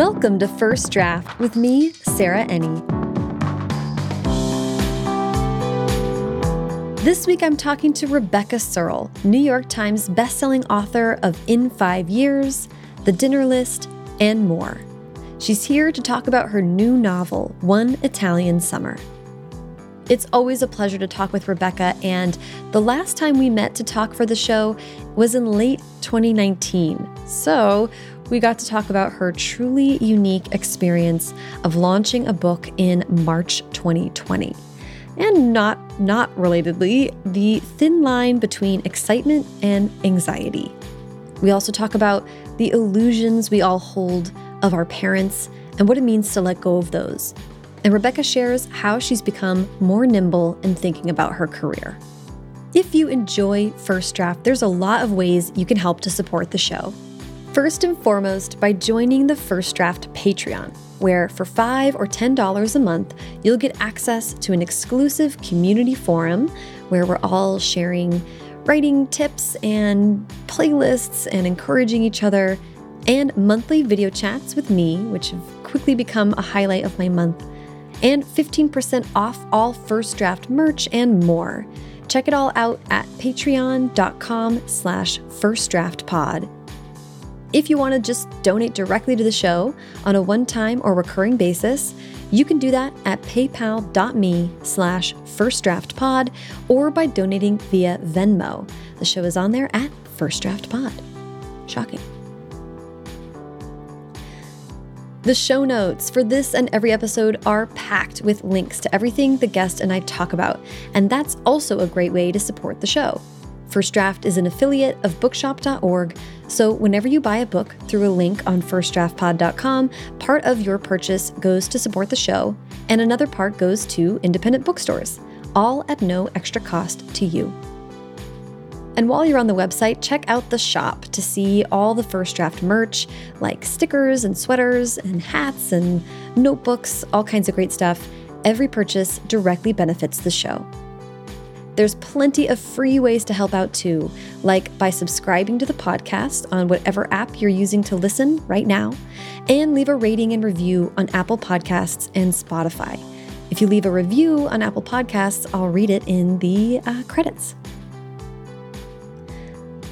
Welcome to First Draft with me, Sarah Enni. This week I'm talking to Rebecca Serle, New York Times bestselling author of In Five Years, The Dinner List, and more. She's here to talk about her new novel, One Italian Summer. It's always a pleasure to talk with Rebecca, and the last time we met to talk for the show was in late 2019. So we got to talk about her truly unique experience of launching a book in March 2020. And not not relatedly, the thin line between excitement and anxiety. We also talk about the illusions we all hold of our parents and what it means to let go of those and Rebecca shares how she's become more nimble in thinking about her career. If you enjoy First Draft, there's a lot of ways you can help to support the show. First and foremost, by joining the First Draft Patreon, where for 5 or $10 a month, you'll get access to an exclusive community forum where we're all sharing writing tips and playlists and encouraging each other, and monthly video chats with me, which have quickly become a highlight of my month and 15% off all first draft merch and more. Check it all out at patreon.com slash firstdraftpod. If you want to just donate directly to the show on a one-time or recurring basis, you can do that at paypal.me slash firstdraftpod or by donating via Venmo. The show is on there at First Draft Pod. Shocking. The show notes for this and every episode are packed with links to everything the guest and I talk about, and that's also a great way to support the show. First Draft is an affiliate of bookshop.org, so whenever you buy a book through a link on firstdraftpod.com, part of your purchase goes to support the show, and another part goes to independent bookstores, all at no extra cost to you. And while you're on the website, check out the shop to see all the first draft merch like stickers and sweaters and hats and notebooks, all kinds of great stuff. Every purchase directly benefits the show. There's plenty of free ways to help out too, like by subscribing to the podcast on whatever app you're using to listen right now, and leave a rating and review on Apple Podcasts and Spotify. If you leave a review on Apple Podcasts, I'll read it in the uh, credits.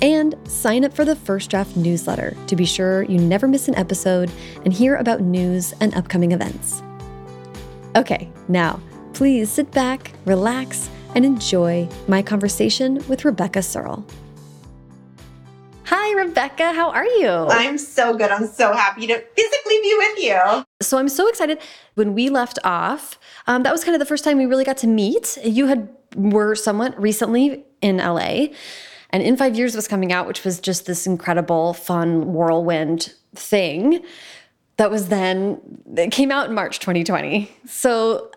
And sign up for the First Draft newsletter to be sure you never miss an episode and hear about news and upcoming events. Okay, now please sit back, relax, and enjoy my conversation with Rebecca Serle. Hi, Rebecca. How are you? I'm so good. I'm so happy to physically be with you. So I'm so excited. When we left off, um, that was kind of the first time we really got to meet. You had were somewhat recently in LA. And In Five Years was coming out, which was just this incredible, fun whirlwind thing that was then, it came out in March 2020. So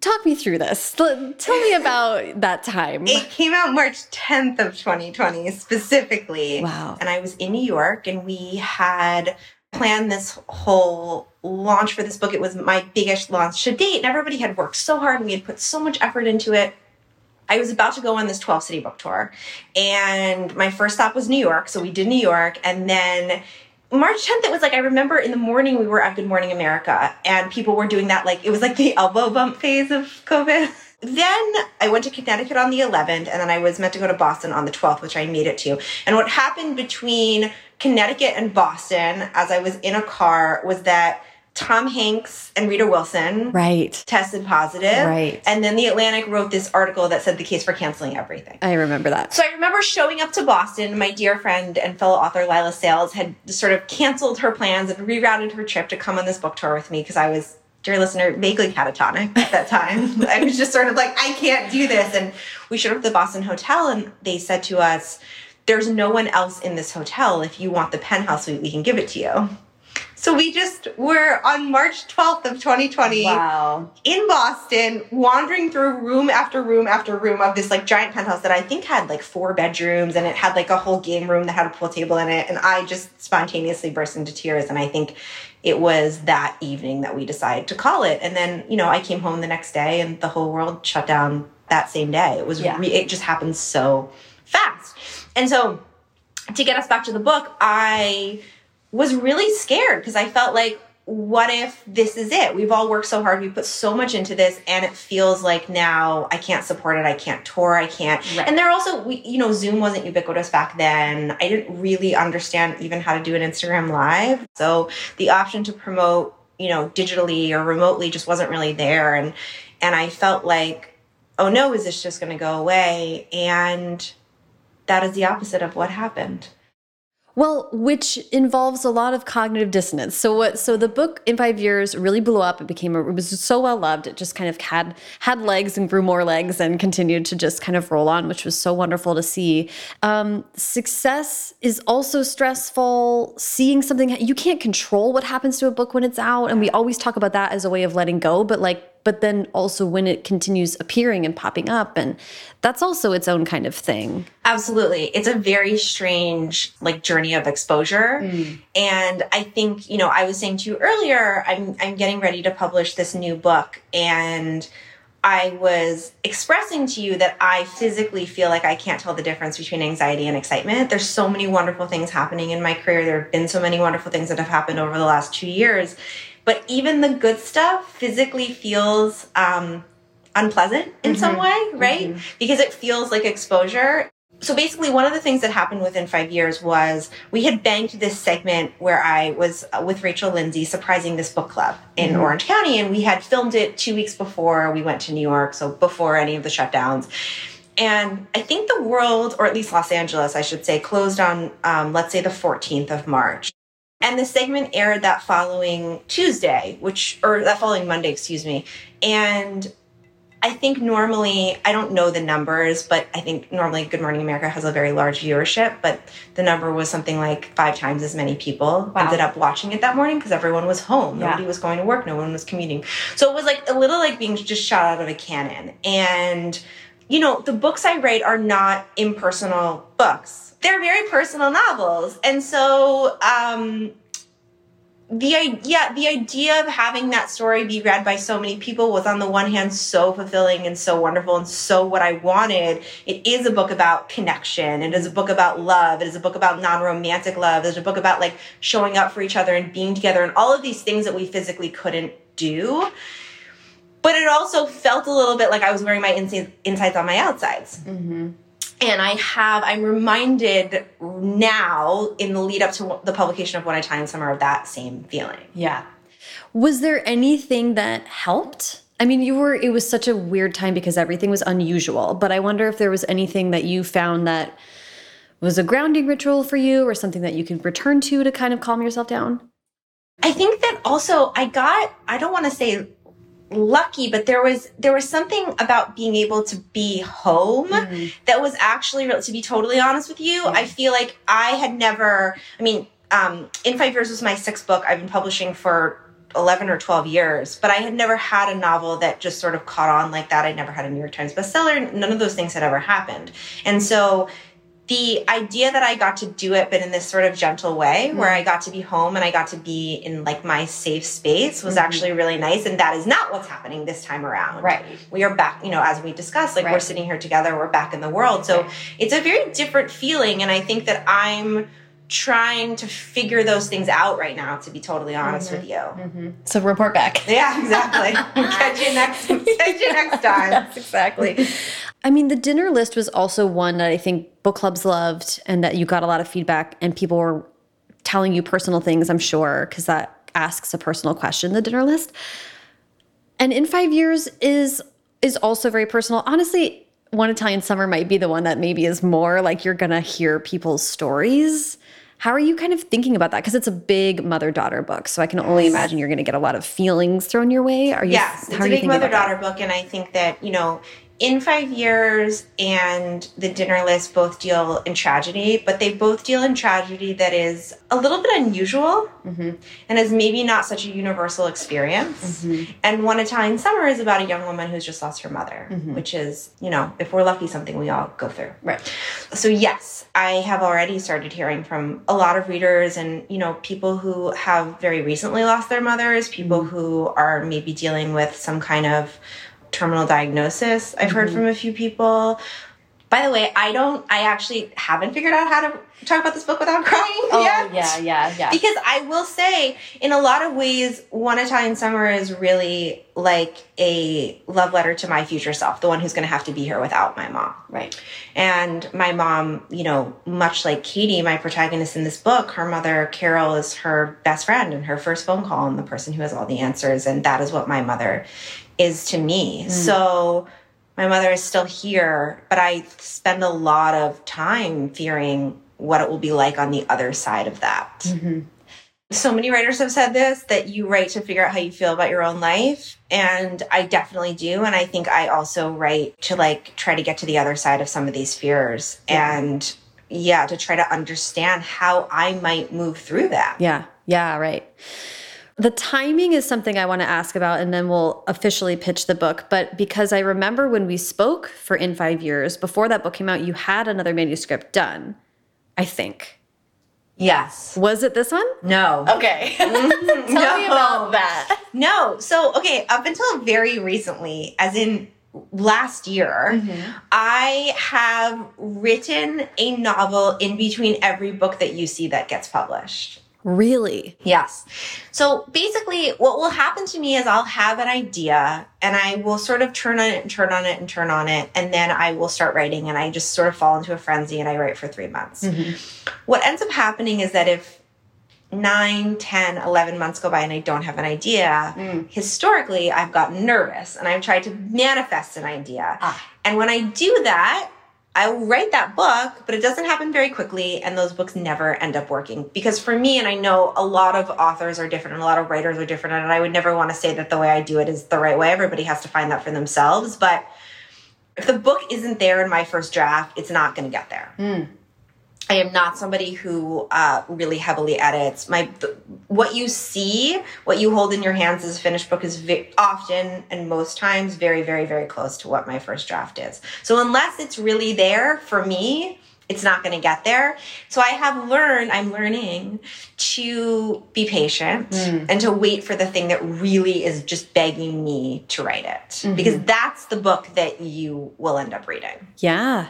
talk me through this. Tell me about that time. It came out March 10th of 2020 specifically. Wow. And I was in New York and we had planned this whole launch for this book. It was my biggest launch to date and everybody had worked so hard and we had put so much effort into it. I was about to go on this 12 city book tour. And my first stop was New York. So we did New York. And then March 10th, it was like, I remember in the morning we were at Good Morning America and people were doing that, like, it was like the elbow bump phase of COVID. Then I went to Connecticut on the 11th and then I was meant to go to Boston on the 12th, which I made it to. And what happened between Connecticut and Boston as I was in a car was that Tom Hanks and Rita Wilson right tested positive. Right. And then the Atlantic wrote this article that said the case for canceling everything. I remember that. So I remember showing up to Boston. My dear friend and fellow author Leila Sales had sort of canceled her plans and rerouted her trip to come on this book tour with me because I was dear listener, vaguely catatonic at that time. I was just sort of like, I can't do this. And we showed up at the Boston Hotel and they said to us, There's no one else in this hotel. If you want the penthouse suite, we can give it to you. So we just were on March 12th of 2020 wow. in Boston, wandering through room after room after room of this like giant penthouse that I think had like four bedrooms and it had like a whole game room that had a pool table in it. And I just spontaneously burst into tears. And I think it was that evening that we decided to call it. And then, you know, I came home the next day and the whole world shut down that same day. It was, yeah. it just happened so fast. And so to get us back to the book, I was really scared because I felt like what if this is it? We've all worked so hard. We put so much into this and it feels like now I can't support it. I can't tour. I can't. Right. And there also, we, you know, Zoom wasn't ubiquitous back then. I didn't really understand even how to do an Instagram live. So the option to promote, you know, digitally or remotely just wasn't really there. And, and I felt like, oh no, is this just going to go away? And that is the opposite of what happened. Well, which involves a lot of cognitive dissonance. So what so the book in 5 years really blew up. It became a, it was so well loved. It just kind of had had legs and grew more legs and continued to just kind of roll on, which was so wonderful to see. Um, success is also stressful. Seeing something you can't control what happens to a book when it's out and we always talk about that as a way of letting go, but like but then also when it continues appearing and popping up and that's also its own kind of thing absolutely it's a very strange like journey of exposure mm. and i think you know i was saying to you earlier i'm i'm getting ready to publish this new book and I was expressing to you that I physically feel like I can't tell the difference between anxiety and excitement. There's so many wonderful things happening in my career. There have been so many wonderful things that have happened over the last two years. But even the good stuff physically feels um, unpleasant in mm-hmm. some way, right? Mm-hmm. Because it feels like exposure. So basically, one of the things that happened within five years was we had banked this segment where I was uh, with Rachel Lindsay surprising this book club in mm-hmm. Orange County, and we had filmed it two weeks before we went to New York, so before any of the shutdowns. And I think the world, or at least Los Angeles, I should say, closed on, um, let's say, the 14th of March. And the segment aired that following Tuesday, which, or that following Monday, excuse me. And I think normally, I don't know the numbers, but I think normally Good Morning America has a very large viewership, but the number was something like five times as many people wow. ended up watching it that morning because everyone was home. Yeah. Nobody was going to work, no one was commuting. So it was like a little like being just shot out of a cannon. And, you know, the books I write are not impersonal books they're very personal novels. And so, um, the idea the idea of having that story be read by so many people was on the one hand so fulfilling and so wonderful and so what I wanted. It is a book about connection. It is a book about love. It is a book about non-romantic love. It's a book about like showing up for each other and being together and all of these things that we physically couldn't do. But it also felt a little bit like I was wearing my insides on my outsides. Mm-hmm and I have, I'm reminded now in the lead up to the publication of One Italian Summer of that same feeling. Yeah. Was there anything that helped? I mean, you were, it was such a weird time because everything was unusual, but I wonder if there was anything that you found that was a grounding ritual for you or something that you can return to to kind of calm yourself down? I think that also I got, I don't want to say lucky but there was there was something about being able to be home mm-hmm. that was actually to be totally honest with you i feel like i had never i mean um, in five years was my sixth book i've been publishing for 11 or 12 years but i had never had a novel that just sort of caught on like that. I'd never had a new york times bestseller none of those things had ever happened. And so the idea that I got to do it, but in this sort of gentle way, mm-hmm. where I got to be home and I got to be in like my safe space was mm-hmm. actually really nice. And that is not what's happening this time around. Right. We are back, you know, as we discussed, like right. we're sitting here together, we're back in the world. So right. it's a very different feeling. And I think that I'm trying to figure those things out right now to be totally honest mm-hmm. with you mm-hmm. so report back yeah exactly catch you next catch you next time yes, exactly I mean, the dinner list was also one that I think book clubs loved and that you got a lot of feedback and people were telling you personal things, I'm sure, because that asks a personal question, the dinner list. And in five years is is also very personal. Honestly, One Italian Summer might be the one that maybe is more like you're gonna hear people's stories. How are you kind of thinking about that? Because it's a big mother daughter book, so I can only imagine you're going to get a lot of feelings thrown your way. Are you? Yes, it's a big mother daughter book, and I think that you know in five years and the dinner list both deal in tragedy, but they both deal in tragedy that is a little bit unusual mm-hmm. and is maybe not such a universal experience. Mm-hmm. And One Italian Summer is about a young woman who's just lost her mother, mm-hmm. which is, you know, if we're lucky, something we all go through. Right. So, yes, I have already started hearing from a lot of readers and, you know, people who have very recently lost their mothers, people mm-hmm. who are maybe dealing with some kind of terminal diagnosis. I've heard mm-hmm. from a few people. By the way, I don't, I actually haven't figured out how to talk about this book without crying oh, yet. yeah, yeah, yeah. Because I will say, in a lot of ways, One Italian Summer is really like a love letter to my future self, the one who's going to have to be here without my mom. Right. And my mom, you know, much like Katie, my protagonist in this book, her mother, Carol, is her best friend and her first phone call and the person who has all the answers. And that is what my mother is to me. Mm. So, my mother is still here, but I spend a lot of time fearing what it will be like on the other side of that. Mm-hmm. So many writers have said this that you write to figure out how you feel about your own life. And I definitely do. And I think I also write to like try to get to the other side of some of these fears yeah. and yeah, to try to understand how I might move through that. Yeah. Yeah. Right. The timing is something I want to ask about, and then we'll officially pitch the book. But because I remember when we spoke for In Five Years, before that book came out, you had another manuscript done, I think. Yes. Was it this one? No. Okay. Tell no. me about that. No. So, okay, up until very recently, as in last year, mm-hmm. I have written a novel in between every book that you see that gets published. Really? Yes. So basically, what will happen to me is I'll have an idea and I will sort of turn on it and turn on it and turn on it. And then I will start writing and I just sort of fall into a frenzy and I write for three months. Mm-hmm. What ends up happening is that if nine, 10, 11 months go by and I don't have an idea, mm. historically, I've gotten nervous and I've tried to manifest an idea. Ah. And when I do that, I will write that book, but it doesn't happen very quickly, and those books never end up working. Because for me, and I know a lot of authors are different and a lot of writers are different, and I would never want to say that the way I do it is the right way. Everybody has to find that for themselves. But if the book isn't there in my first draft, it's not going to get there. Mm. I am not somebody who uh, really heavily edits. My what you see, what you hold in your hands as a finished book is vi- often and most times very, very, very close to what my first draft is. So unless it's really there for me, it's not going to get there. So I have learned, I'm learning to be patient mm. and to wait for the thing that really is just begging me to write it. Mm-hmm. Because that's the book that you will end up reading. Yeah.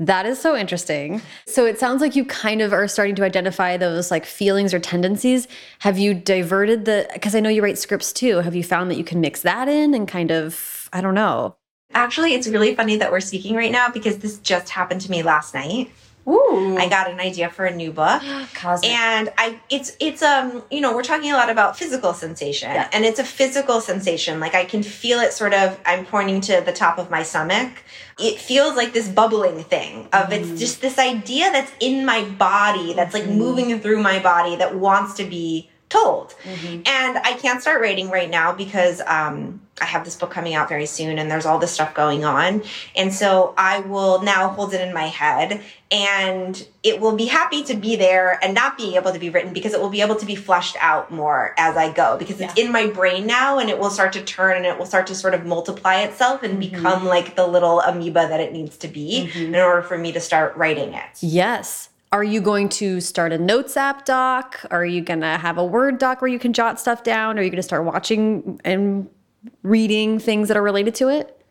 That is so interesting. So it sounds like you kind of are starting to identify those like feelings or tendencies. Have you diverted the, because I know you write scripts too. Have you found that you can mix that in and kind of, I don't know. Actually, it's really funny that we're speaking right now because this just happened to me last night. Ooh. I got an idea for a new book. Cosmic. And I it's it's um you know, we're talking a lot about physical sensation. Yeah. And it's a physical sensation. Like I can feel it sort of I'm pointing to the top of my stomach. It feels like this bubbling thing of mm. it's just this idea that's in my body that's like mm. moving through my body that wants to be told. Mm-hmm. And I can't start writing right now because um, I have this book coming out very soon and there's all this stuff going on. And so I will now hold it in my head and it will be happy to be there and not being able to be written because it will be able to be fleshed out more as I go because it's in my brain now and it will start to turn and it will start to sort of multiply itself and mm-hmm. become like the little amoeba that it needs to be mm-hmm. in order for me to start writing it. Yes. Are you going to start a notes app doc? Are you going to have a Word doc where you can jot stuff down? Are you going to start watching and reading things that are related to it?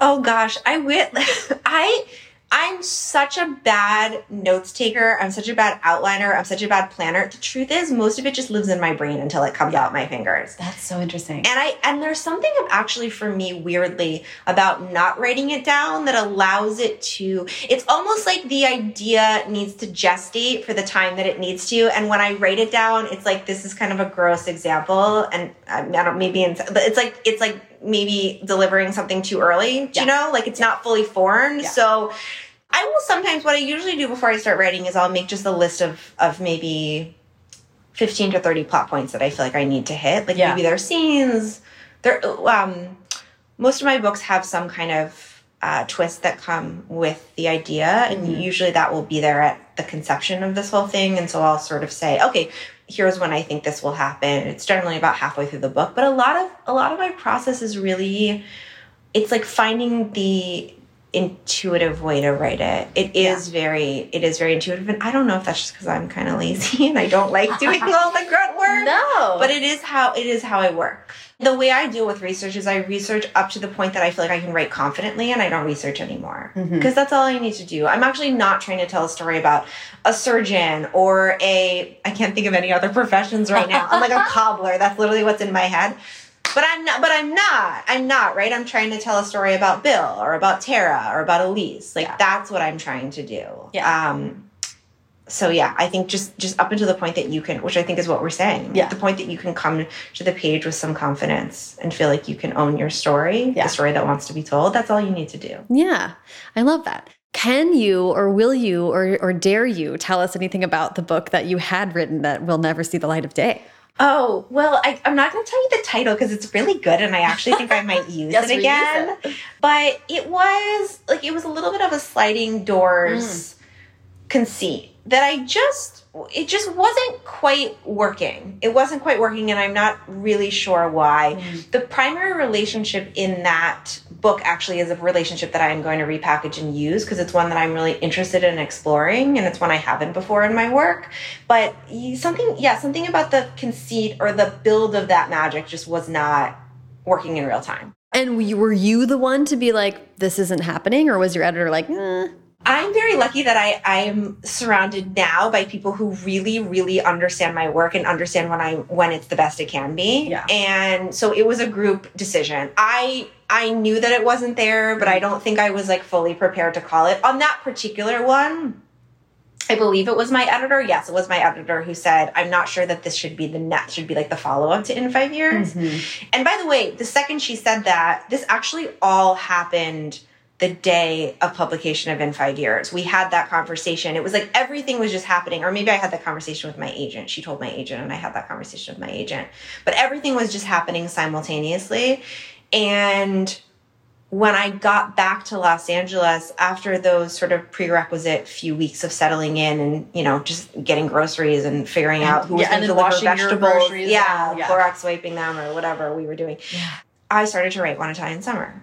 Oh gosh, I wit I I'm such a bad notes taker. I'm such a bad outliner. I'm such a bad planner. The truth is, most of it just lives in my brain until it comes out my fingers. That's so interesting. And I and there's something actually for me weirdly about not writing it down that allows it to. It's almost like the idea needs to gestate for the time that it needs to. And when I write it down, it's like this is kind of a gross example, and I don't maybe, but it's like it's like maybe delivering something too early. Yeah. You know, like it's yeah. not fully formed. Yeah. So I will sometimes what I usually do before I start writing is I'll make just a list of of maybe 15 to 30 plot points that I feel like I need to hit. Like maybe there are scenes. There um most of my books have some kind of uh, twists that come with the idea, and mm-hmm. usually that will be there at the conception of this whole thing. And so I'll sort of say, okay, here's when I think this will happen. It's generally about halfway through the book, but a lot of a lot of my process is really it's like finding the intuitive way to write it. It is yeah. very it is very intuitive and I don't know if that's just cuz I'm kind of lazy and I don't like doing all the grunt work. No. But it is how it is how I work. The way I deal with research is I research up to the point that I feel like I can write confidently and I don't research anymore. Because mm-hmm. that's all I need to do. I'm actually not trying to tell a story about a surgeon or a, I can't think of any other professions right now. I'm like a cobbler. That's literally what's in my head. But I'm not, but I'm not, I'm not, right? I'm trying to tell a story about Bill or about Tara or about Elise. Like yeah. that's what I'm trying to do. Yeah. Um, so yeah, I think just just up until the point that you can, which I think is what we're saying, yeah. the point that you can come to the page with some confidence and feel like you can own your story, yeah. the story that wants to be told. That's all you need to do. Yeah, I love that. Can you or will you or or dare you tell us anything about the book that you had written that will never see the light of day? Oh, well, I, am not going to tell you the title because it's really good and I actually think I might use yes, it again. It. But it was like, it was a little bit of a sliding doors mm. conceit that I just it just wasn't quite working. It wasn't quite working and I'm not really sure why. Mm. The primary relationship in that book actually is a relationship that I am going to repackage and use because it's one that I'm really interested in exploring and it's one I haven't before in my work. But something yeah, something about the conceit or the build of that magic just was not working in real time. And were you the one to be like, this isn't happening? Or was your editor like, eh? I'm very lucky that I I am surrounded now by people who really really understand my work and understand when I when it's the best it can be. Yeah. And so it was a group decision. I I knew that it wasn't there, but I don't think I was like fully prepared to call it. On that particular one, I believe it was my editor. Yes, it was my editor who said, I'm not sure that this should be the next, should be like the follow up to In Five Years. Mm -hmm. And by the way, the second she said that, this actually all happened the day of publication of in five years. We had that conversation. It was like everything was just happening. Or maybe i had that conversation with my agent. She told my agent and i had that conversation with my agent. But everything was just happening simultaneously. And when i got back to los angeles after those sort of prerequisite few weeks of settling in and you know just getting groceries and figuring out who was yeah, going to deliver vegetables. yeah, yeah. Clorox wiping them or whatever we were doing. Yeah. i started to write one italian summer.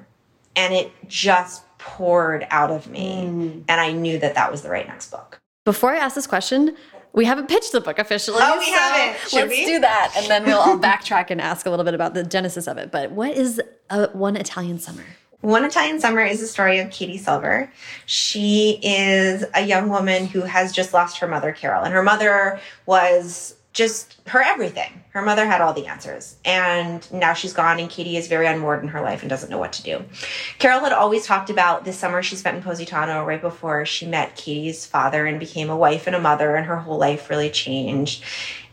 And it just poured out of me. Mm. And I knew that that was the right next book. Before I ask this question, we haven't pitched the book officially. Oh, we so haven't. Should let's we? do that, and then we'll all backtrack and ask a little bit about the genesis of it. But what is a, One Italian Summer? One Italian Summer is the story of Katie Silver. She is a young woman who has just lost her mother, Carol, and her mother was just her everything. Her mother had all the answers. And now she's gone, and Katie is very unmoored in her life and doesn't know what to do. Carol had always talked about this summer she spent in Positano right before she met Katie's father and became a wife and a mother, and her whole life really changed.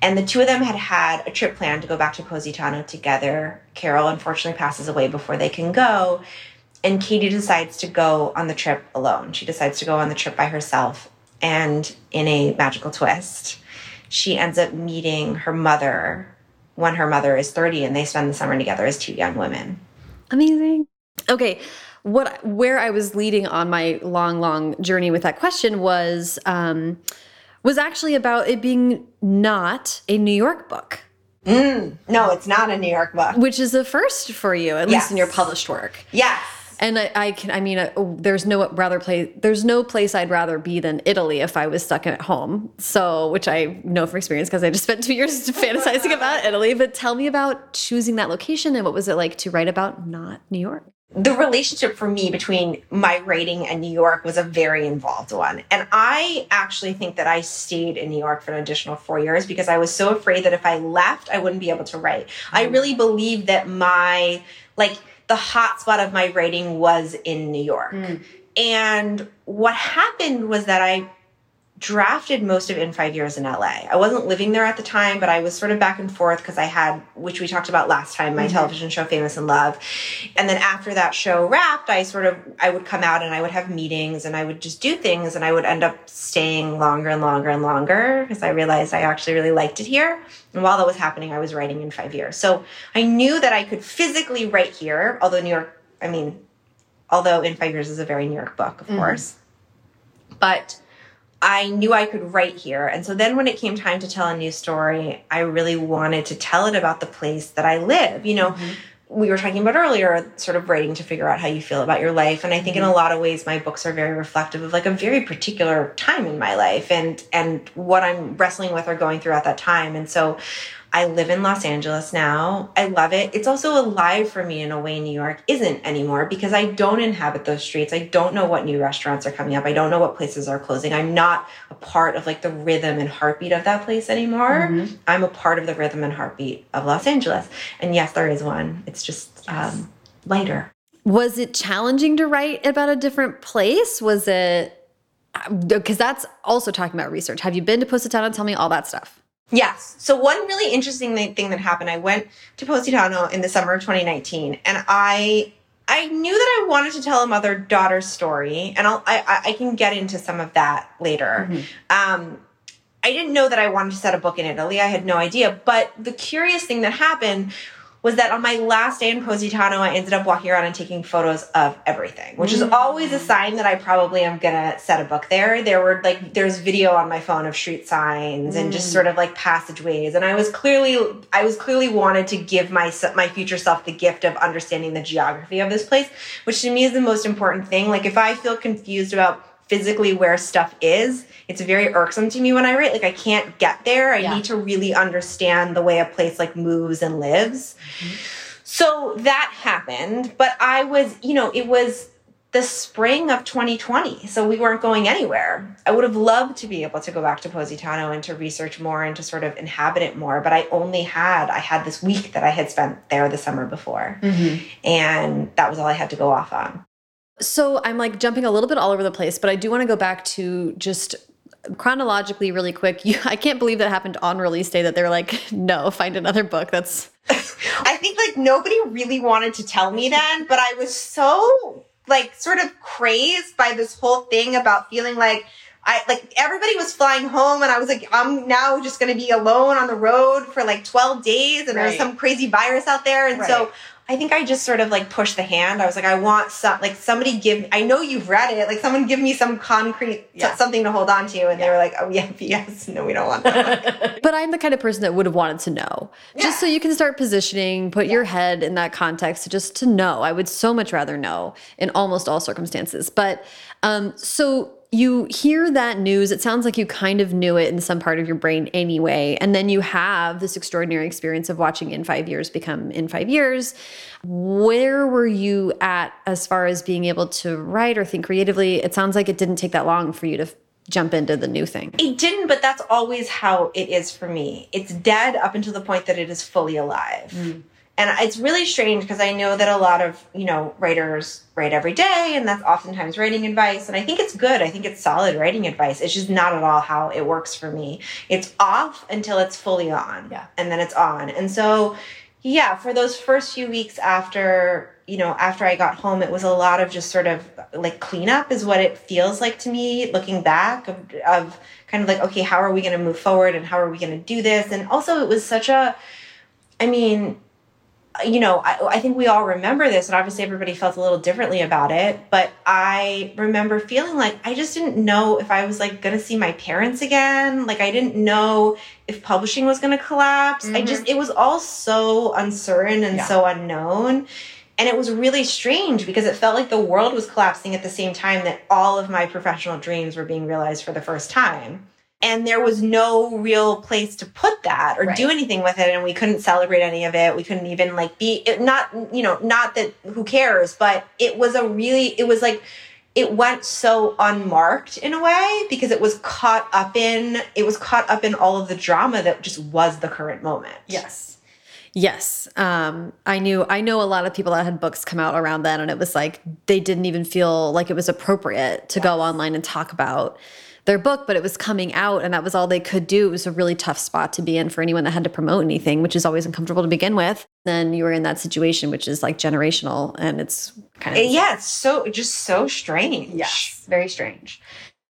And the two of them had had a trip planned to go back to Positano together. Carol unfortunately passes away before they can go. And Katie decides to go on the trip alone. She decides to go on the trip by herself. And in a magical twist, she ends up meeting her mother when her mother is 30 and they spend the summer together as two young women. Amazing. Okay. What where I was leading on my long, long journey with that question was um, was actually about it being not a New York book. Mm, no, it's not a New York book. Which is a first for you, at yes. least in your published work. Yes. And I, I can, I mean, uh, there's no rather place, there's no place I'd rather be than Italy if I was stuck at home. So, which I know from experience because I just spent two years fantasizing about Italy. But tell me about choosing that location and what was it like to write about not New York? the relationship for me between my writing and New York was a very involved one. And I actually think that I stayed in New York for an additional four years because I was so afraid that if I left, I wouldn't be able to write. I mm. really believe that my, like, the hotspot of my writing was in New York. Mm. And what happened was that I drafted most of in five years in LA. I wasn't living there at the time, but I was sort of back and forth because I had, which we talked about last time, my mm -hmm. television show Famous in Love. And then after that show wrapped, I sort of I would come out and I would have meetings and I would just do things and I would end up staying longer and longer and longer because I realized I actually really liked it here. And while that was happening, I was writing in five years. So I knew that I could physically write here, although New York, I mean, although in five years is a very New York book, of mm -hmm. course. But I knew I could write here. And so then when it came time to tell a new story, I really wanted to tell it about the place that I live. You know, mm -hmm. we were talking about earlier, sort of writing to figure out how you feel about your life. And I think in a mm-hmm. lot of ways, my books are very reflective of like a very particular time in my life and and what I'm wrestling with or going through at that time. And so I live in Los Angeles now. I love it. It's also alive for me in a way New York isn't anymore because I don't inhabit those streets. I don't know what new restaurants are coming up. I don't know what places are closing. I'm not a part of like the rhythm and heartbeat of that place anymore. Mm-hmm. I'm a part of the rhythm and heartbeat of Los Angeles. And yes, there is one. It's just yes. um, lighter. Was it challenging to write about a different place? Was it because uh, that's also talking about research. Have you been to Positano? Tell me all that stuff. Yes. So one really interesting thing that happened, I went to Positano in the summer of 2019, and I I knew that I wanted to tell a mother daughter story, and I'll, I I can get into some of that later. Mm -hmm. Um, I didn't know that I wanted to set a book in Italy. I had no idea. But the curious thing that happened was that on my last day in Positano, I ended up walking around and taking photos of everything, which is always a sign that I probably am gonna set a book there. There were like, there's video on my phone of street signs and just sort of like passageways. And I was clearly, I was clearly wanted to give my, my future self the gift of understanding the geography of this place, which to me is the most important thing. Like if I feel confused about physically where stuff is, it's very irksome to me when I write. Like I can't get there. I yeah. need to really understand the way a place like moves and lives. Mm-hmm. So that happened, but I was, you know, it was the spring of 2020. So we weren't going anywhere. I would have loved to be able to go back to Positano and to research more and to sort of inhabit it more. But I only had, I had this week that I had spent there the summer before. Mm-hmm. And that was all I had to go off on. So I'm like jumping a little bit all over the place, but I do want to go back to just chronologically really quick you i can't believe that happened on release day that they're like no find another book that's i think like nobody really wanted to tell me then but i was so like sort of crazed by this whole thing about feeling like I like everybody was flying home and I was like, I'm now just gonna be alone on the road for like 12 days and right. there's some crazy virus out there. And right. so I think I just sort of like pushed the hand. I was like, I want some, like somebody give, I know you've read it, like someone give me some concrete, yeah. something to hold on to. And yeah. they were like, oh yeah, yes, no, we don't want that. but I'm the kind of person that would have wanted to know, yeah. just so you can start positioning, put your head in that context, just to know. I would so much rather know in almost all circumstances. But um, so you hear that news, it sounds like you kind of knew it in some part of your brain anyway. And then you have this extraordinary experience of watching in five years become in five years. Where were you at as far as being able to write or think creatively? It sounds like it didn't take that long for you to jump into the new thing. It didn't, but that's always how it is for me. It's dead up until the point that it is fully alive. Mm and it's really strange because I know that a lot of you know writers write every day, and that's oftentimes writing advice. And I think it's good. I think it's solid writing advice. It's just not at all how it works for me. It's off until it's fully on, yeah, and then it's on. And so, yeah, for those first few weeks after you know after I got home, it was a lot of just sort of like cleanup, is what it feels like to me looking back of, of kind of like okay, how are we going to move forward, and how are we going to do this? And also, it was such a, I mean you know, I, I, think we all remember this, and obviously everybody felt a little differently about it. But I remember feeling like I just didn't know if I was like going to see my parents again. Like I didn't know if publishing was going to collapse. Mm-hmm. I just, it was all so uncertain and yeah. so unknown. And it was really strange because it felt like the world was collapsing at the same time that all of my professional dreams were being realized for the first time and there was no real place to put that or right. do anything with it and we couldn't celebrate any of it we couldn't even like be it, not you know not that who cares but it was a really it was like it went so unmarked in a way because it was caught up in it was caught up in all of the drama that just was the current moment yes Yes. Um, I knew, I know a lot of people that had books come out around then and it was like, they didn't even feel like it was appropriate to yes. go online and talk about their book, but it was coming out and that was all they could do. It was a really tough spot to be in for anyone that had to promote anything, which is always uncomfortable to begin with. Then you were in that situation, which is like generational and it's kind of. Yeah, it's so, just so strange. Yes, very strange.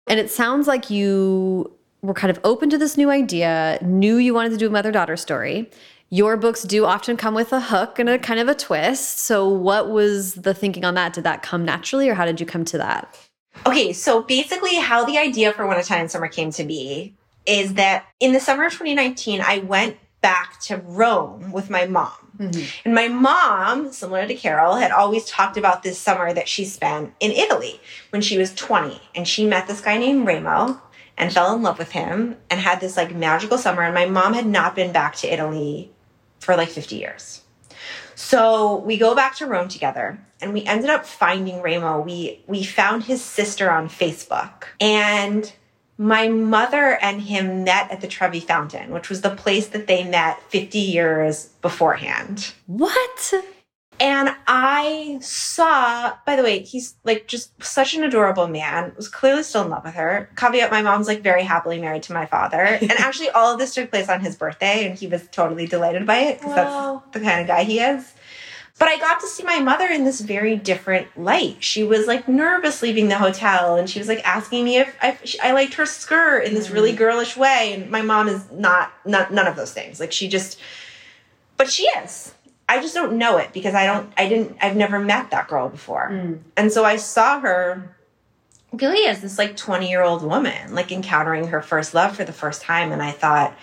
And it sounds like you were kind of open to this new idea, knew you wanted to do a mother daughter story. Your books do often come with a hook and a kind of a twist. So, what was the thinking on that? Did that come naturally, or how did you come to that? Okay, so basically, how the idea for One Italian Summer came to be is that in the summer of 2019, I went back to Rome with my mom. Mm-hmm. And my mom, similar to Carol, had always talked about this summer that she spent in Italy when she was 20. And she met this guy named Remo and fell in love with him and had this like magical summer. And my mom had not been back to Italy for like 50 years. So we go back to Rome together and we ended up finding Remo. We we found his sister on Facebook. And my mother and him met at the Trevi Fountain, which was the place that they met 50 years beforehand. What? And I saw, by the way, he's like just such an adorable man, was clearly still in love with her. Caveat, my mom's like very happily married to my father. and actually, all of this took place on his birthday, and he was totally delighted by it because that's the kind of guy he is. But I got to see my mother in this very different light. She was like nervous leaving the hotel and she was like asking me if I, I liked her skirt in this really mm. girlish way. And my mom is not, not, none of those things. Like she just, but she is. I just don't know it because I don't, I didn't, I've never met that girl before. Mm. And so I saw her really as this like 20 year old woman, like encountering her first love for the first time. And I thought,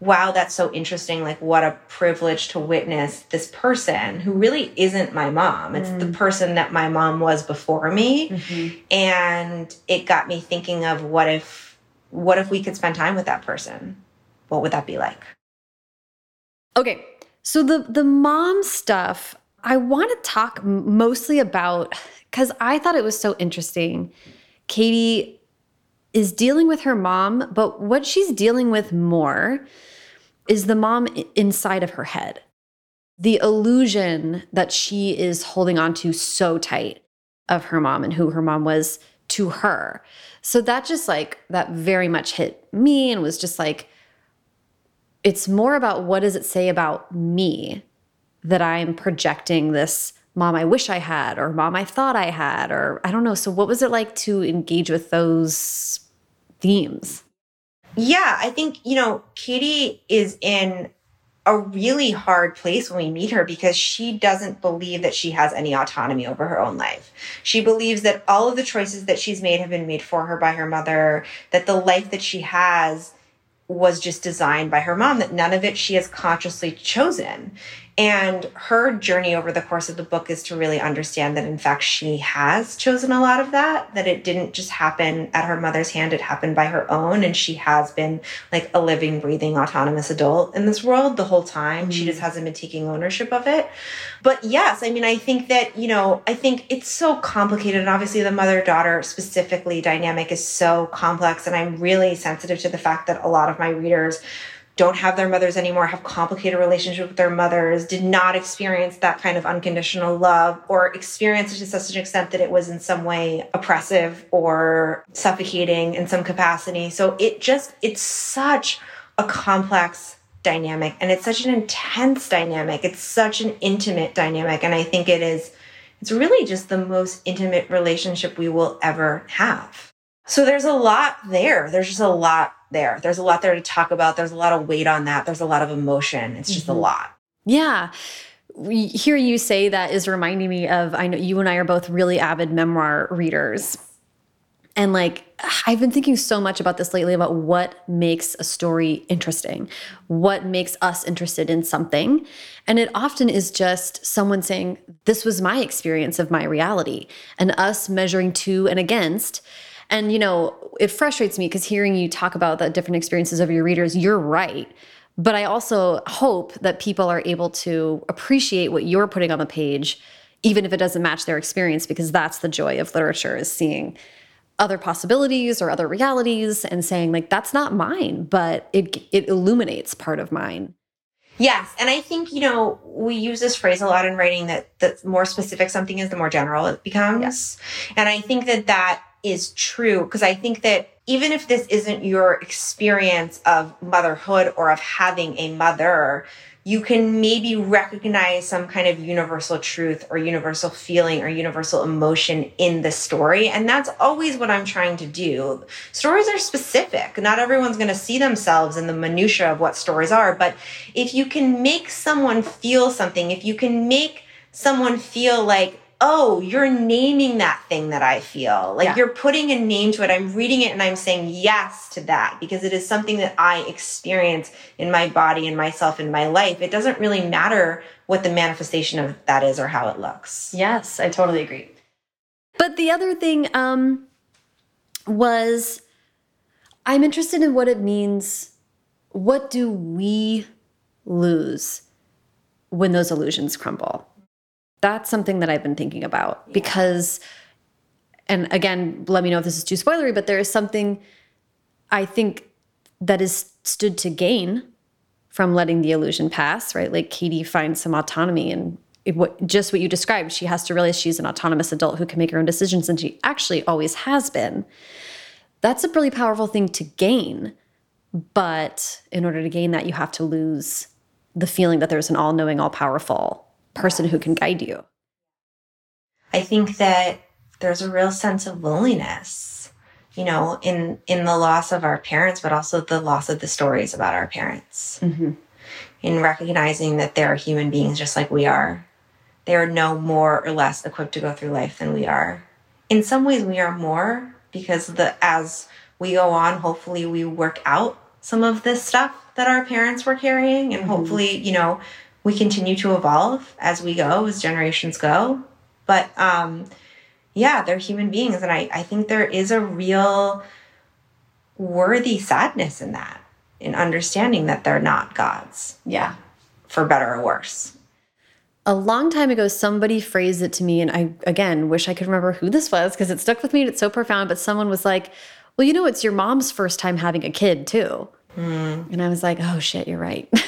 wow, that's so interesting. Like, what a privilege to witness this person who really isn't my mom. It's mm. the person that my mom was before me. Mm-hmm. And it got me thinking of what if, what if we could spend time with that person? What would that be like? Okay. So the, the mom stuff, I want to talk mostly about, because I thought it was so interesting. Katie is dealing with her mom, but what she's dealing with more is the mom inside of her head. The illusion that she is holding on to so tight of her mom and who her mom was to her. So that just like, that very much hit me and was just like, it's more about what does it say about me that I'm projecting this mom I wish I had or mom I thought I had or I don't know. So what was it like to engage with those themes? Yeah, I think, you know, Katie is in a really hard place when we meet her because she doesn't believe that she has any autonomy over her own life. She believes that all of the choices that she's made have been made for her by her mother, that the life that she has was just designed by her mom, that none of it she has consciously chosen. And her journey over the course of the book is to really understand that, in fact, she has chosen a lot of that, that it didn't just happen at her mother's hand, it happened by her own. And she has been like a living, breathing, autonomous adult in this world the whole time. Mm. She just hasn't been taking ownership of it. But yes, I mean, I think that, you know, I think it's so complicated. And obviously, the mother daughter specifically dynamic is so complex. And I'm really sensitive to the fact that a lot of my readers don't have their mothers anymore, have complicated relationships with their mothers, did not experience that kind of unconditional love, or experience it to such an extent that it was in some way oppressive or suffocating in some capacity. So it just, it's such a complex dynamic and it's such an intense dynamic. It's such an intimate dynamic. And I think it is, it's really just the most intimate relationship we will ever have. So there's a lot there. There's just a lot there. There's a lot there to talk about. There's a lot of weight on that. There's a lot of emotion. It's just mm -hmm. a mm-hmm. lot. Yeah. We hear you say that is reminding me of I know you and I are both really avid memoir readers. And like I've been thinking so much about this lately about what makes a story interesting, what makes us interested in something. And it often is just someone saying, This was my experience of my reality, and us measuring to and against and, you know, it frustrates me because hearing you talk about the different experiences of your readers, you're right. But I also hope that people are able to appreciate what you're putting on the page, even if it doesn't match their experience, because that's the joy of literature is seeing other possibilities or other realities and saying like that's not mine but it it illuminates part of mine Yes. And I think, you know, we use this phrase a lot in writing that the more specific something is, the more general it becomes. Yes. And I think that that is true because I think that even if this isn't your experience of motherhood or of having a mother, you can maybe recognize some kind of universal truth or universal feeling or universal emotion in the story. And that's always what I'm trying to do. Stories are specific. Not everyone's going to see themselves in the minutia of what stories are. But if you can make someone feel something, if you can make someone feel like oh, you're naming that thing that I feel. Like Yeah. you're putting a name to it. I'm reading it and I'm saying yes to that because it is something that I experience in my body and myself in my life. It doesn't really matter what the manifestation of that is or how it looks. Yes, I totally agree. But the other thing um, was I'm interested in what it means. What do we lose when those illusions crumble? That's something that I've been thinking about because, and again, let me know if this is too spoilery, but there is something I think that is stood to gain from letting the illusion pass, right? Like Katie finds some autonomy and what, just what you described. She has to realize she's an autonomous adult who can make her own decisions, and she actually always has been. That's a really powerful thing to gain. But in order to gain that, you have to lose the feeling that there's an all knowing, all powerful person who can guide you. I think that there's a real sense of loneliness, you know, in in the loss of our parents, but also the loss of the stories about our parents. Mm-hmm. In recognizing that they're human beings just like we are. They are no more or less equipped to go through life than we are. In some ways we are more because the as we go on, hopefully we work out some of this stuff that our parents were carrying and mm-hmm. hopefully, you know, we continue to evolve as we go, as generations go. But um yeah, they're human beings and I, I think there is a real worthy sadness in that, in understanding that they're not gods, Yeah. for better or worse. A long time ago, somebody phrased it to me, and I, again, wish I could remember who this was because it stuck with me and it's so profound. But someone was like, Well, you know, it's your mom's first time having a kid, too. And I was like, Oh, shit, you're right.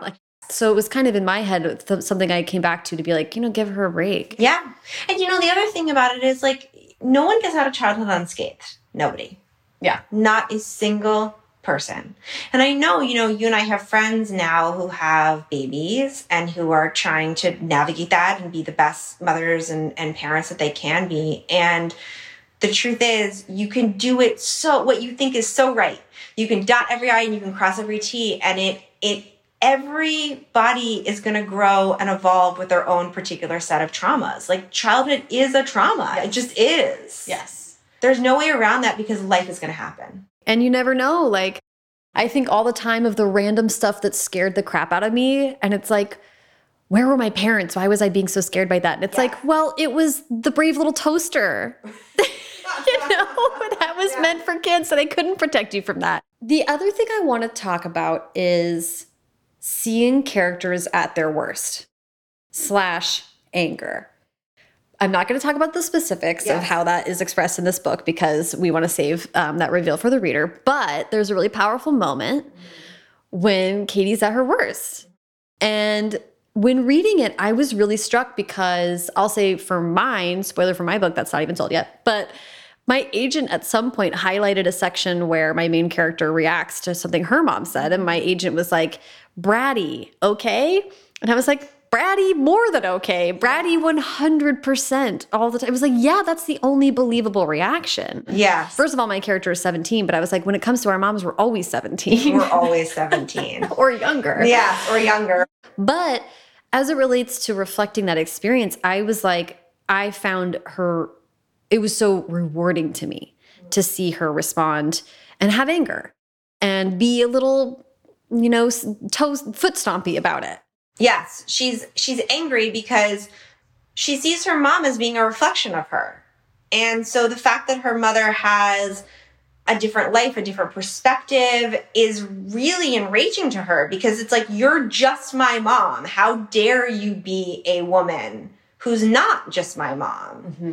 Like, so it was kind of in my head th- something I came back to to be like, you know, give her a break. Yeah. And you know, the other thing about it is like, no one gets out of childhood unscathed. Nobody. Yeah. Not a single person. And I know, you know, you and I have friends now who have babies and who are trying to navigate that and be the best mothers and, and parents that they can be. And the truth is, you can do it so, what you think is so right. You can dot every I and you can cross every T and it, it, everybody is going to grow and evolve with their own particular set of traumas. Like childhood is a trauma. It just is. Yes. There's no way around that because life is going to happen. And you never know. Like, I think all the time of the random stuff that scared the crap out of me. And it's like, where were my parents? Why was I being so scared by that? And it's Yeah. like, well, it was the brave little toaster. you know, that was meant for kids, so they couldn't protect you from that. The other thing I want to talk about is seeing characters at their worst slash anger. I'm not going to talk about the specifics of how that is expressed in this book because we want to save um, that reveal for the reader. But there's a really powerful moment when Katie's at her worst. And when reading it, I was really struck because I'll say for mine, spoiler for my book, that's not even sold yet, but my agent at some point highlighted a section where my main character reacts to something her mom said. And my agent was like, Bratty, okay? And I was like, Bratty, more than okay. Bratty 100% all the time. It was like, yeah, that's the only believable reaction. yeah First of all, my character is 17, but I was like, when it comes to our moms, we're always 17 we're always 17. or younger. yeah or younger. But as it relates to reflecting that experience, I was like, I found her, it was so rewarding to me to see her respond and have anger and be a little, you know, s- toe, foot stompy about it. Yes, she's she's angry because she sees her mom as being a reflection of her. And so the fact that her mother has a different life, a different perspective is really enraging to her because it's like you're just my mom. How dare you be a woman who's not just my mom? Mm-hmm.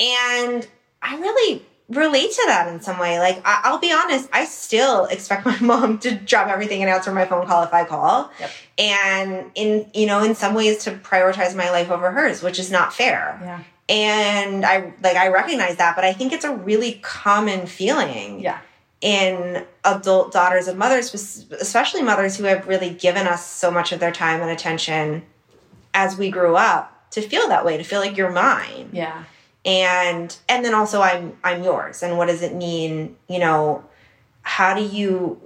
And I really relate to that in some way. Like, I- I'll be honest, I still expect my mom to drop everything and answer my phone call if I call. Yep. And in, you know, in some ways to prioritize my life over hers, which is not fair. Yeah. And I, like, I recognize that, but I think it's a really common feeling Yeah. in adult daughters of mothers, especially mothers who have really given us so much of their time and attention as we grew up to feel that way, to feel like you're mine Yeah. And and then also i'm i'm yours and what does it mean you know how do you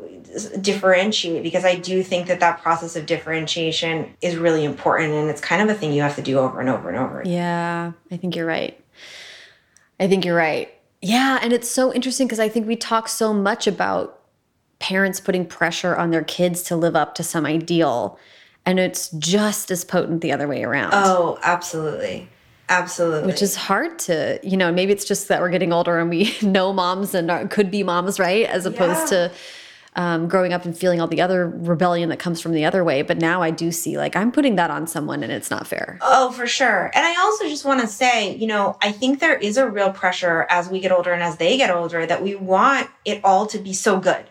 differentiate because I do think that that process of differentiation is really important and it's kind of a thing you have to do over and over and over. Yeah, I think you're right. I think you're right. Yeah, and it's so interesting because I think we talk so much about parents putting pressure on their kids to live up to some ideal, and it's just as potent the other way around. Oh, absolutely. Absolutely. Which is hard to, you know, maybe it's just that we're getting older and we know moms and are, could be moms, right? As opposed yeah. to um, growing up and feeling all the other rebellion that comes from the other way. But now I do see like I'm putting that on someone and it's not fair. Oh, for sure. And I also just want to say, you know, I think there is a real pressure as we get older and as they get older that we want it all to be so good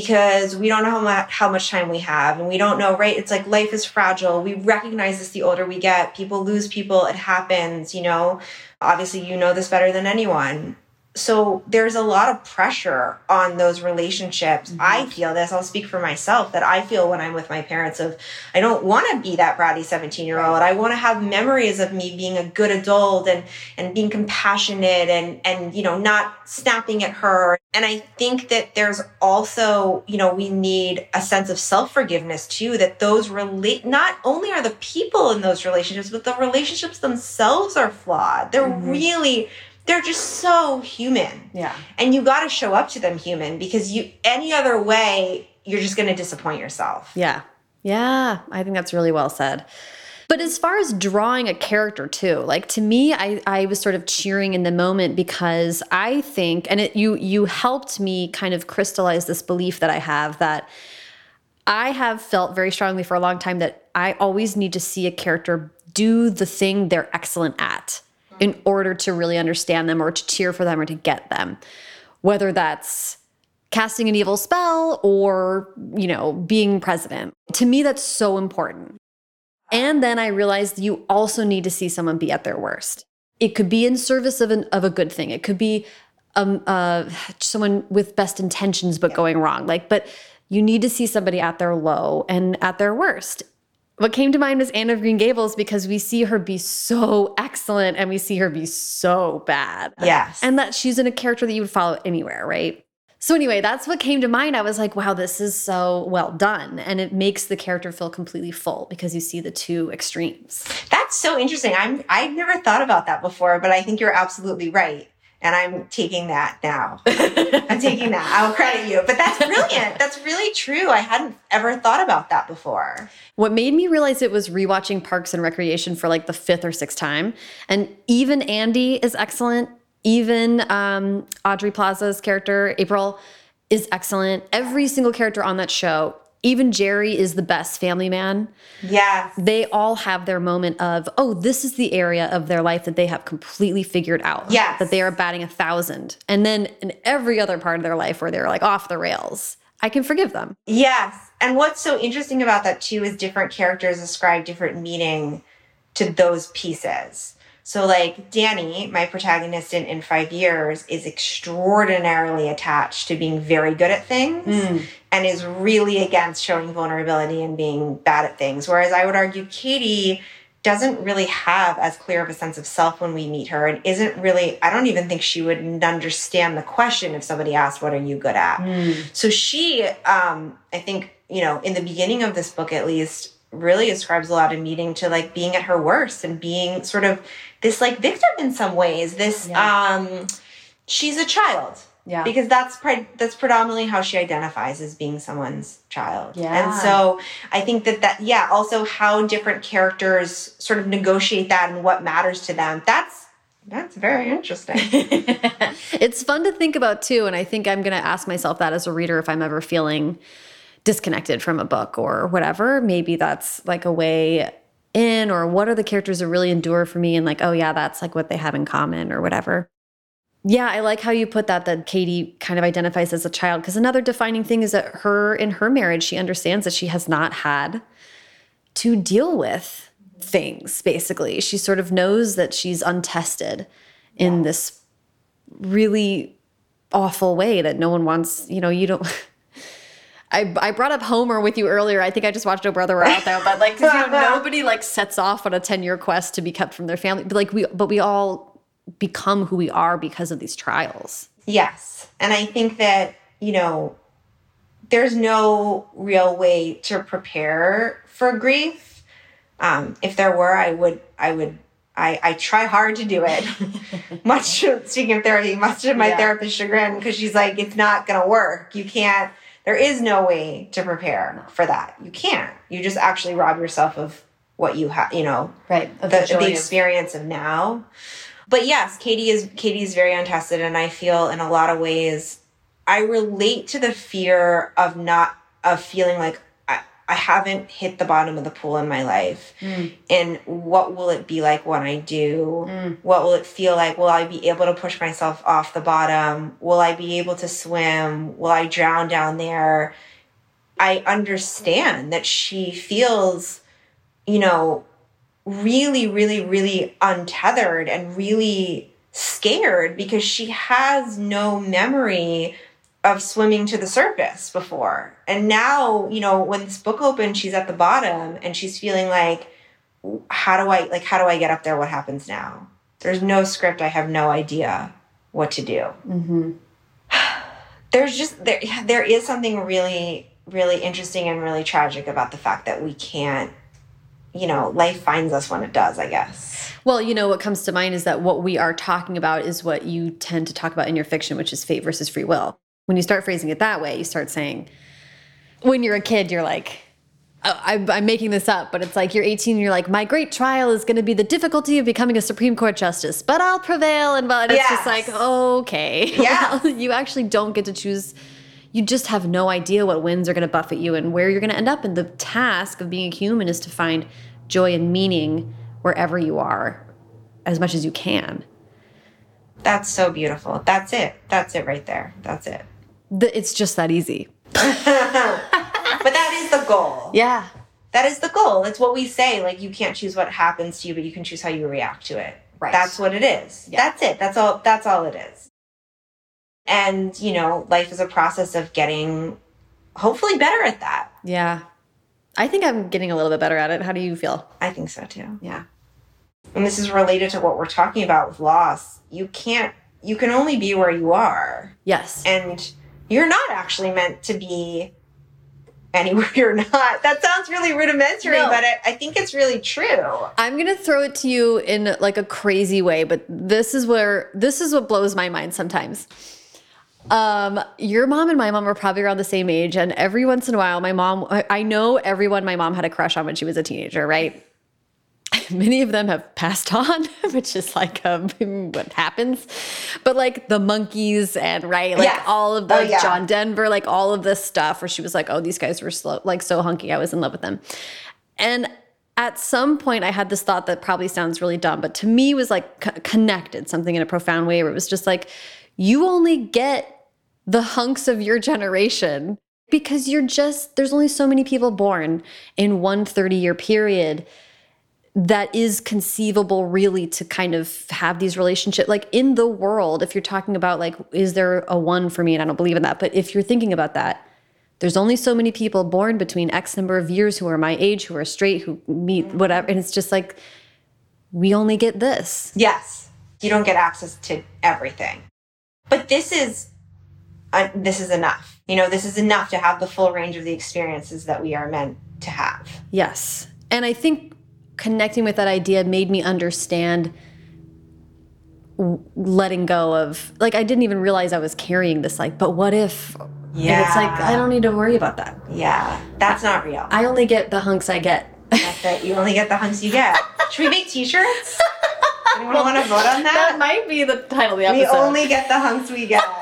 because we don't know how much, how much time we have and we don't know, right? It's like life is fragile. We recognize this the older we get. People lose people. It happens, you know. Obviously, you know this better than anyone so there's a lot of pressure on those relationships. Mm-hmm. I feel this, I'll speak for myself, that I feel when I'm with my parents of I don't want to be that bratty 17 year old. I want to have memories of me being a good adult and and being compassionate and and you know not snapping at her. And I think that there's also, you know, we need a sense of self-forgiveness too that those relate not only are the people in those relationships, but the relationships themselves are flawed. They're mm-hmm. really they're just so human. Yeah. And you got to show up to them human because you any other way you're just going to disappoint yourself. Yeah. Yeah, I think that's really well said. But as far as drawing a character too, like to me, I, I was sort of cheering in the moment because I think, and it, you you helped me kind of crystallize this belief that I have that I have felt very strongly for a long time that I always need to see a character do the thing they're excellent at in order to really understand them or to cheer for them or to get them. Whether that's casting an evil spell or, you know, being president. To me, that's so important. And then I realized you also need to see someone be at their worst. It could be in service of, an, of a good thing. It could be um, uh, someone with best intentions but going wrong. Like, but you need to see somebody at their low and at their worst. What came to mind was Anne of Green Gables because we see her be so excellent and we see her be so bad. Yes. And that she's in a character that you would follow anywhere, right? So, anyway, that's what came to mind. I was like, wow, this is so well done. And it makes the character feel completely full because you see the two extremes. That's so interesting. I'm, I've never thought about that before, but I think you're absolutely right and I'm taking that now. I'm taking that. I'll credit you. But that's brilliant. That's really true. I hadn't ever thought about that before. What made me realize it was rewatching Parks and Recreation for like the fifth or sixth time. And even Andy is excellent. Even um, Aubrey Plaza's character, April, is excellent. Every single character on that show even Jerry is the best family man. Yes. They all have their moment of, oh, this is the area of their life that they have completely figured out. Yes. That they are batting a thousand. And then in every other part of their life where they're like off the rails, I can forgive them. Yes. And what's so interesting about that too is different characters ascribe different meaning to those pieces. So, like Danny, my protagonist in, in five years, is extraordinarily attached to being very good at things mm. and is really against showing vulnerability and being bad at things. Whereas I would argue Katie doesn't really have as clear of a sense of self when we meet her and isn't really, I don't even think she would understand the question if somebody asked, What are you good at? Mm. So, she, um, I think, you know, in the beginning of this book at least, really ascribes a lot of meaning to like being at her worst and being sort of this like victim in some ways. This yeah. um she's a child. Yeah. Because that's pre- that's predominantly how she identifies as being someone's child. Yeah. And so I think that that yeah, also how different characters sort of negotiate that and what matters to them. That's that's very interesting. it's fun to think about too and I think I'm going to ask myself that as a reader if I'm ever feeling disconnected from a book or whatever. Maybe that's like a way in or what are the characters that really endure for me and like, oh yeah, that's like what they have in common or whatever. Yeah, I like how you put that that Katie kind of identifies as a child because another defining thing is that her in her marriage she understands that she has not had to deal with things basically. She sort of knows that she's untested in this really awful way that no one wants, you know, you don't I, I brought up Homer with you earlier. I think I just watched Oh Brother We're Out There, but like you know, nobody like sets off on a ten year quest to be kept from their family. But like we, but we all become who we are because of these trials. Yes, and I think that you know there's no real way to prepare for grief. Um, if there were, I would, I would, I, I try hard to do it. much speaking of therapy, much to my Yeah. therapist's chagrin, because she's like, it's not gonna work. You can't. There is no way to prepare for that. You can't. You just actually rob yourself of what you have. You know, Right. Of the, the, the experience of now. But yes, Katie is Katie is very untested, and I feel in a lot of ways I relate to the fear of not of feeling like I, haven't hit the bottom of the pool in my life. Mm. And what will it be like when I do? Mm. What will it feel like? Will I be able to push myself off the bottom? Will I be able to swim? Will I drown down there? I understand that she feels, you know, really, really, really untethered and really scared because she has no memory of swimming to the surface before. And now, you know, when this book opens, she's at the bottom and she's feeling like, how do I, like, how do I get up there? What happens now? There's no script. I have no idea what to do. Mm-hmm. There's just, there, there is something really, really interesting and really tragic about the fact that we can't you know, life finds us when it does, I guess. Well, you know, what comes to mind is that what we are talking about is what you tend to talk about in your fiction, which is fate versus free will. When you start phrasing it that way, you start saying, when you're a kid, you're like, oh, I'm, I'm making this up, but it's like you're 18 and you're like, my great trial is going to be the difficulty of becoming a Supreme Court justice, but I'll prevail. And, well, and it's just like, okay. Yeah. Well, you actually don't get to choose. You just have no idea what winds are going to buffet you and where you're going to end up. And the task of being a human is to find joy and meaning wherever you are as much as you can. That's so beautiful. That's it. That's it right there. That's it. The, it's just that easy. But that is the goal. Yeah. That is the goal. It's what we say. Like, you can't choose what happens to you, but you can choose how you react to it. Right. That's what it is. Yeah. That's it. That's all. That's all it is. And, you know, life is a process of getting hopefully better at that. Yeah. I think I'm getting a little bit better at it. How do you feel? I think so too. Yeah. And this is related to what we're talking about with loss. You can't, you can only be where you are. Yes. and you're not actually meant to be anywhere you're not. That sounds really rudimentary, No. but I, I think it's really true. I'm going to throw it to you in like a crazy way, but this is where this is what blows my mind sometimes. Um, your mom and my mom are probably around the same age, and every once in a while, my mom, I- I know everyone my mom had a crush on when she was a teenager, right? Many of them have passed on, which is like um, what happens. But like the Monkees and right, like Yes. all of the Oh, yeah. John Denver, like all of this stuff, where she was like, "Oh, these guys were slow, like so hunky. I was in love with them." And at some point, I had this thought that probably sounds really dumb, but to me was like co- connected something in a profound way where it was just like, you only get the hunks of your generation because you're just, there's only so many people born in one 30 year period that is conceivable really to kind of have these relationships like in the world if you're talking about like is there a one for me? And i don't believe in that. But if you're thinking about that there's only so many people born between x number of years who are my age who are straight who meet whatever. And it's just like we only get this. Yes, you don't get access to everything, but this is uh, this is enough. You know, this is enough to have the full range of the experiences that we are meant to have. yes. And i think connecting with that idea made me understand letting go of like i didn't even realize i was carrying this like but what if and it's like i don't need to worry about that Yeah, that's not real. I only get the hunks I get. That's it. You only get the hunks you get. Should we make T-shirts? Anyone want to vote on that? That might be the title of the We only get the hunks we get.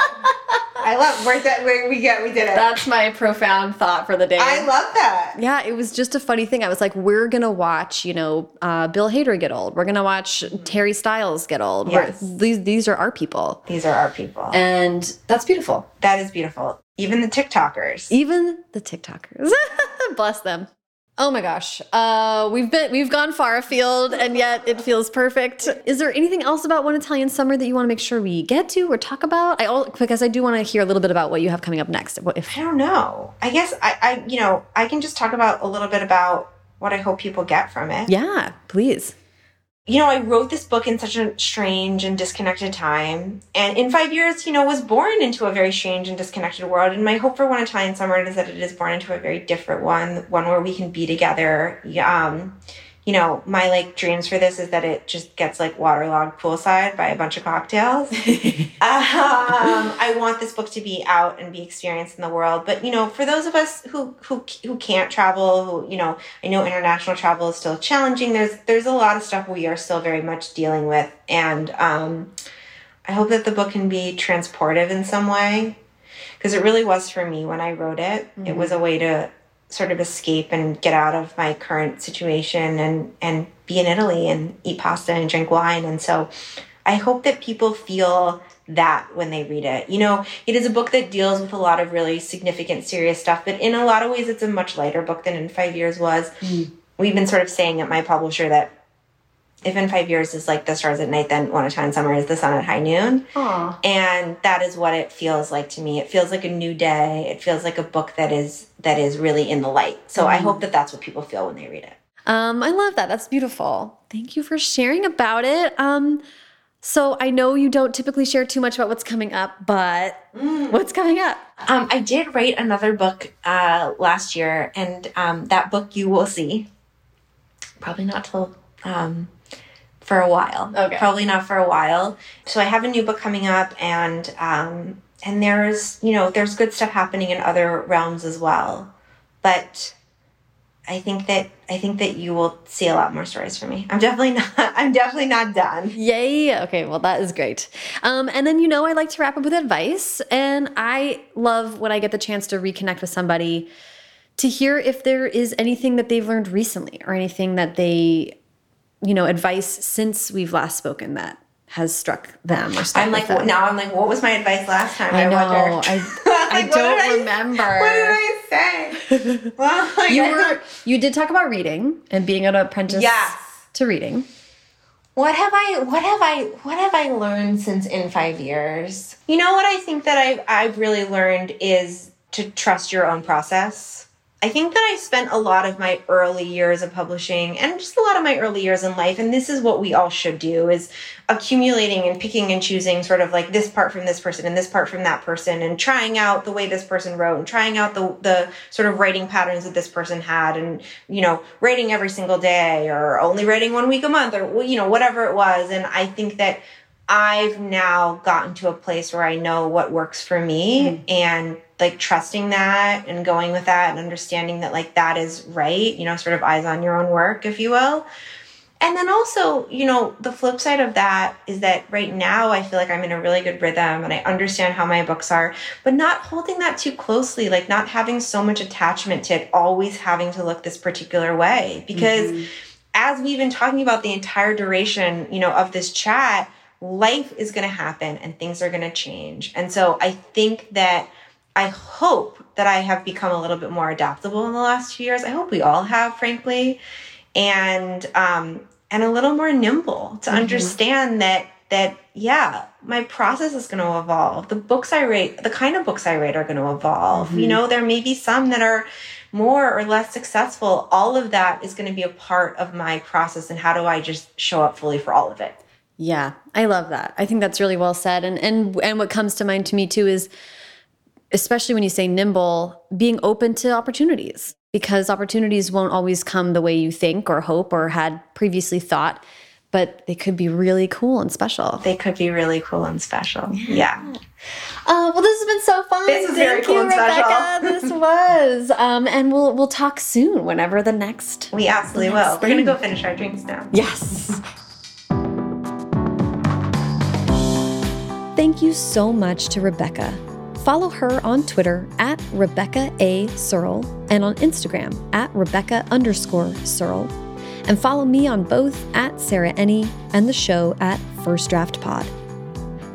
I love where that where we get we did it. That's my profound thought for the day. I love that. yeah, it was just a funny thing. I was like, we're gonna watch, you know, uh, Bill Hader get old. We're gonna watch Harry Styles get old. We're- Yes. these these are our people, These are our people. and that's beautiful. that is beautiful. Even the TikTokers. Even the TikTokers, bless them. Oh my gosh, uh, we've been we've gone far afield, and yet it feels perfect. Is there anything else about One Italian Summer that you want to make sure we get to or talk about? I al- because I do want to hear a little bit about what you have coming up next. What if I don't know. I guess I, I you know, I can just talk about a little bit about what I hope people get from it. Yeah, please. You know, I wrote this book in such a strange and disconnected time. And in five years, you know, was born into a very strange and disconnected world. And my hope for One Italian Summer is that it is born into a very different one, one where we can be together. Um, you know, my like dreams for this is that it just gets like waterlogged poolside by a bunch of cocktails. um, I want this book to be out and be experienced in the world. But you know, for those of us who who who can't travel, who you know, I know international travel is still challenging. There's there's a lot of stuff we are still very much dealing with, and um, I hope that the book can be transportive in some way because it really was for me when I wrote it. Mm-hmm. It was a way to sort of escape and get out of my current situation and and be in Italy and eat pasta and drink wine and so I hope that people feel that when they read it. You know, it is a book that deals with a lot of really significant serious stuff, but in a lot of ways it's a much lighter book than in 5 years was. Mm. We've been sort of saying at my publisher that if in five years is like the stars at night, then One Italian Summer is the sun at high noon. Aww. And that is what it feels like to me. It feels like a new day. It feels like a book that is that is really in the light. So mm. I hope that that's what people feel when they read it. Um, I love that. That's beautiful. Thank you for sharing about it. Um, so I know you don't typically share too much about what's coming up, but mm. what's coming up? Um, I did write another book uh, last year, and um, that book you will see. Probably not till um, for a while. Okay. Probably not for a while. So I have a new book coming up and um and there's, you know, there's good stuff happening in other realms as well. But I think that I think that you will see a lot more stories from me. I'm definitely not I'm definitely not done. Yay. Okay, well that is great. Um, and then you know I like to wrap up with advice and I love when I get the chance to reconnect with somebody to hear if there is anything that they've learned recently or anything that they you know, advice since we've last spoken that has struck them or I'm like, now I'm like, what was my advice last time? I, I know. I, I like, don't remember. what did I say? well, like, you were, you did talk about reading and being an apprentice yes. to reading. What have I what have I what have I learned since in 5 years? You know what I think that I've I've really learned is to trust your own process I think that I spent a lot of my early years of publishing and just a lot of my early years in life, and this is what we all should do is accumulating and picking and choosing sort of like this part from this person and this part from that person and trying out the way this person wrote and trying out the the sort of writing patterns that this person had and you know writing every single day or only writing one week a month or you know whatever it was and I think that I've now gotten to a place where I know what works for me mm. and like trusting that and going with that and understanding that like that is right, you know, sort of eyes on your own work, if you will. And then also, you know, the flip side of that is that right now I feel like I'm in a really good rhythm and I understand how my books are, but not holding that too closely, like not having so much attachment to it always having to look this particular way. Because mm-hmm. as we've been talking about the entire duration, you know, of this chat, life is going to happen and things are going to change. And so I think that I hope that I have become a little bit more adaptable in the last few years. I hope we all have, frankly, and um, and a little more nimble to mm-hmm. understand that that yeah, my process is going to evolve. The books I write, the kind of books I write, are going to evolve. Mm-hmm. You know, there may be some that are more or less successful. All of that is going to be a part of my process, and how do I just show up fully for all of it? Yeah, I love that. I think that's really well said. And and and what comes to mind to me too is especially when you say nimble, being open to opportunities because opportunities won't always come the way you think or hope or had previously thought, but they could be really cool and special. They could be really cool and special. Yeah. yeah. Uh, well, this has been so fun. This is very cool you, and Rebecca. this was, um, and we'll we'll talk soon. Whenever the next. We absolutely will. We're gonna go finish our drinks now. Yes. Thank you so much to Rebecca Follow her on Twitter at Rebecca A. Serle and on Instagram at Rebecca underscore Serle. And follow me on both at Sarah Enni and the show at First Draft Pod.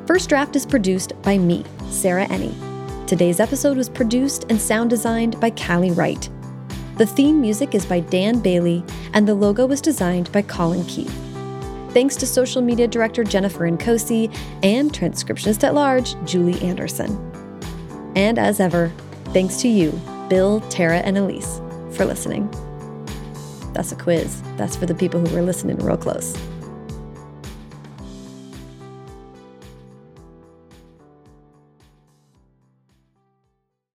First Draft is produced by me, Sarah Enni. Today's episode was produced and sound designed by Callie Wright. The theme music is by Dan Bailey, and the logo was designed by Colin Keith. Thanks to social media director Jennifer Nkosi and transcriptionist at large Julie Anderson. And as ever, thanks to you, Bill, Tara, and Elise, for listening. That's a quiz. That's for the people who were listening real close.